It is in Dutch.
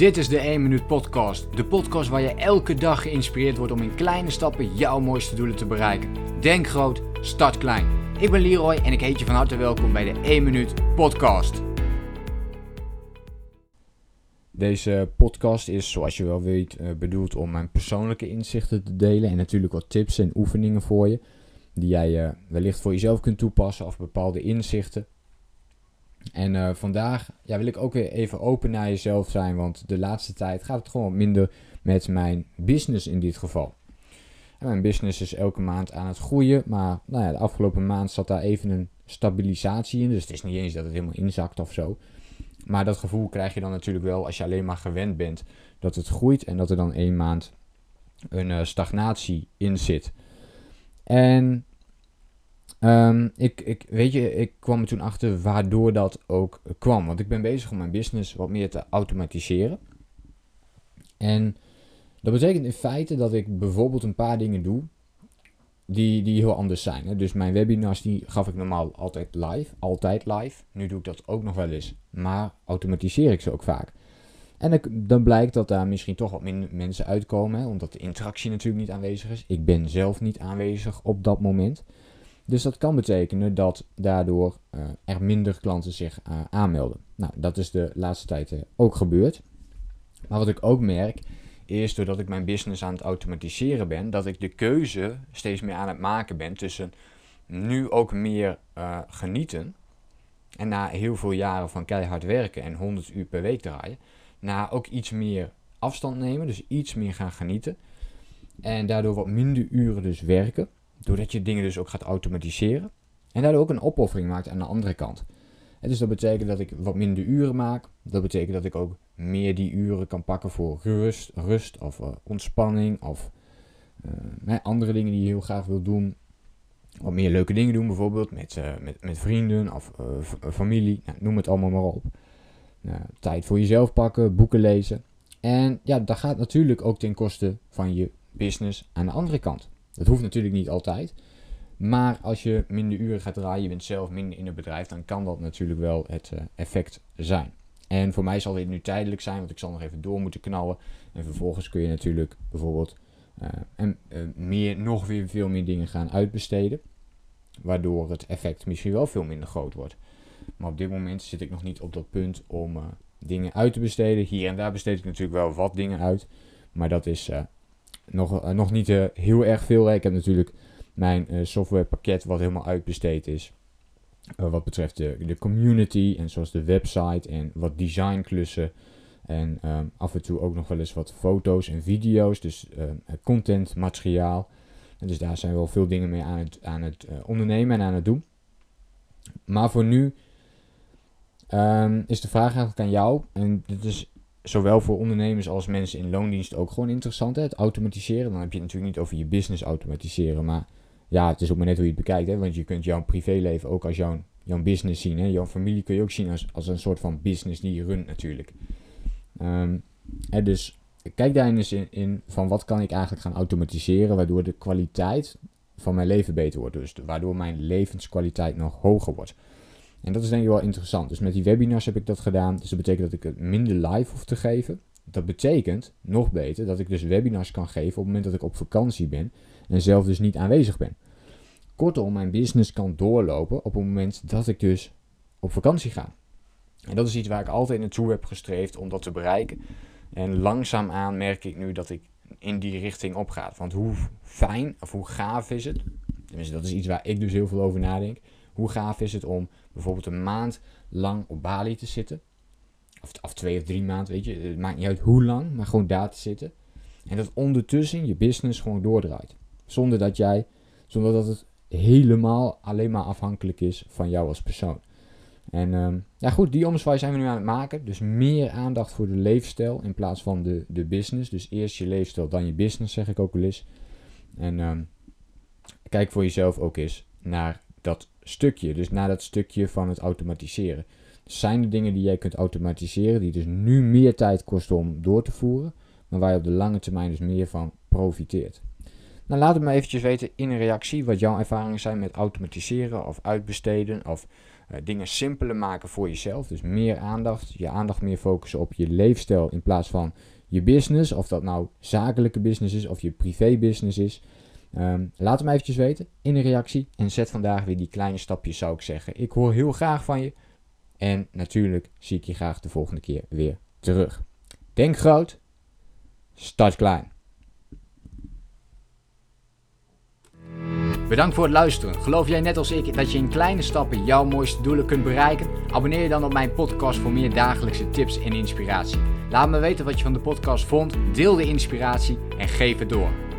Dit is de 1 Minuut Podcast. De podcast waar je elke dag geïnspireerd wordt om in kleine stappen jouw mooiste doelen te bereiken. Denk groot, start klein. Ik ben Leroy en ik heet je van harte welkom bij de 1 Minuut Podcast. Deze podcast is, zoals je wel weet, eh, bedoeld om mijn persoonlijke inzichten te delen. En natuurlijk wat tips en oefeningen voor je. Die jij uh, wellicht voor jezelf kunt toepassen of bepaalde inzichten. En uh, vandaag ja, wil ik ook weer even open naar jezelf zijn. Want de laatste tijd gaat het gewoon minder met mijn business in dit geval. En mijn business is elke maand aan het groeien. Maar nou ja, de afgelopen maand zat daar even een stabilisatie in. Dus het is niet eens dat het helemaal inzakt of zo. Maar dat gevoel krijg je dan natuurlijk wel als je alleen maar gewend bent dat het groeit en dat er dan één maand een uh, stagnatie in zit. En um, ik, ik, weet je, ik kwam er toen achter waardoor dat ook kwam. Want ik ben bezig om mijn business wat meer te automatiseren. En dat betekent in feite dat ik bijvoorbeeld een paar dingen doe die, die heel anders zijn. Hè. Dus mijn webinars die gaf ik normaal altijd live, altijd live. Nu doe ik dat ook nog wel eens, maar automatiseer ik ze ook vaak. En dan blijkt dat daar misschien toch wat minder mensen uitkomen, omdat de interactie natuurlijk niet aanwezig is. Ik ben zelf niet aanwezig op dat moment. Dus dat kan betekenen dat daardoor uh, er minder klanten zich uh, aanmelden. Nou, dat is de laatste tijd uh, ook gebeurd. Maar wat ik ook merk, is doordat ik mijn business aan het automatiseren ben, dat ik de keuze steeds meer aan het maken ben tussen nu ook meer genieten. En na heel veel jaren van keihard werken en 100 uur per week draaien, na ook iets meer afstand nemen, dus iets meer gaan genieten. En daardoor wat minder uren dus werken. Doordat je dingen dus ook gaat automatiseren. En daardoor ook een opoffering maakt aan de andere kant. En dus dat betekent dat ik wat minder uren maak. Dat betekent dat ik ook meer die uren kan pakken voor rust, rust of uh, ontspanning of uh, andere dingen die je heel graag wil doen. Wat meer leuke dingen doen, bijvoorbeeld met, uh, met, met vrienden of familie. Nou, noem het allemaal maar op. tijd voor jezelf pakken, boeken lezen. En ja, dat gaat natuurlijk ook ten koste van je business aan de andere kant. Dat hoeft natuurlijk niet altijd. Maar als je minder uren gaat draaien, je bent zelf minder in het bedrijf, dan kan dat natuurlijk wel het uh, effect zijn. En voor mij zal dit nu tijdelijk zijn, want ik zal nog even door moeten knallen. En vervolgens kun je natuurlijk bijvoorbeeld uh, en, uh, meer, nog weer veel meer dingen gaan uitbesteden. Waardoor het effect misschien wel veel minder groot wordt. Maar op dit moment zit ik nog niet op dat punt om dingen uit te besteden. Hier en daar besteed ik natuurlijk wel wat dingen uit. Maar dat is nog, uh, nog niet uh, heel erg veel. Ik heb natuurlijk mijn uh, softwarepakket wat helemaal uitbesteed is. wat betreft de, de community en zoals de website en wat designklussen. En um, af en toe ook nog wel eens wat foto's en video's. Dus content, materiaal. Dus daar zijn wel veel dingen mee aan het, aan het ondernemen en aan het doen. Maar voor nu um, is de vraag eigenlijk aan jou. En dit is zowel voor ondernemers als mensen in loondienst ook gewoon interessant. Hè? Het automatiseren. Dan heb je het natuurlijk niet over je business automatiseren. Maar ja, het is ook maar net hoe je het bekijkt. Hè? Want je kunt jouw privéleven ook als jouw, jouw business zien. Hè? Jouw familie kun je ook zien als, als een soort van business die je runt natuurlijk. Um, hè, dus kijk daar eens in, in van wat kan ik eigenlijk gaan automatiseren. Waardoor de kwaliteit van mijn leven beter wordt. Dus waardoor mijn levenskwaliteit nog hoger wordt. En dat is denk ik wel interessant. Dus met die webinars heb ik dat gedaan. Dus dat betekent dat ik het minder live hoef te geven. Dat betekent, nog beter, dat ik dus webinars kan geven op het moment dat ik op vakantie ben en zelf dus niet aanwezig ben. Kortom, mijn business kan doorlopen op het moment dat ik dus op vakantie ga. En dat is iets waar ik altijd naartoe heb gestreefd om dat te bereiken. En langzaamaan merk ik nu dat ik in die richting opga. Want hoe fijn of hoe gaaf is het? Tenminste, dat is iets waar ik dus heel veel over nadenk. Hoe gaaf is het om bijvoorbeeld een maand lang op Bali te zitten? Of, of twee of drie maanden, weet je. Het maakt niet uit hoe lang, maar gewoon daar te zitten. En dat ondertussen je business gewoon doordraait. Zonder dat jij, zonder dat het helemaal alleen maar afhankelijk is van jou als persoon. En um, ja goed, die omzwaai zijn we nu aan het maken. Dus meer aandacht voor de leefstijl in plaats van de, de business. Dus eerst je leefstijl, dan je business, zeg ik ook wel eens. En um, kijk voor jezelf ook eens naar dat stukje. Dus naar dat stukje van het automatiseren. zijn er dingen die jij kunt automatiseren, die dus nu meer tijd kosten om door te voeren, maar waar je op de lange termijn dus meer van profiteert. Nou, laat het me eventjes weten in een reactie wat jouw ervaringen zijn met automatiseren of uitbesteden of eh, dingen simpeler maken voor jezelf. Dus meer aandacht, je aandacht meer focussen op je leefstijl in plaats van je business. Of dat nou zakelijke business is of je privé business is. Ehm, laat hem eventjes weten in een reactie. En zet vandaag weer die kleine stapjes, zou ik zeggen. Ik hoor heel graag van je. En natuurlijk zie ik je graag de volgende keer weer terug. Denk groot, start klein. Bedankt voor het luisteren. Geloof jij net als ik dat je in kleine stappen jouw mooiste doelen kunt bereiken? Abonneer je dan op mijn podcast voor meer dagelijkse tips en inspiratie. Laat me weten wat je van de podcast vond, deel de inspiratie en geef het door.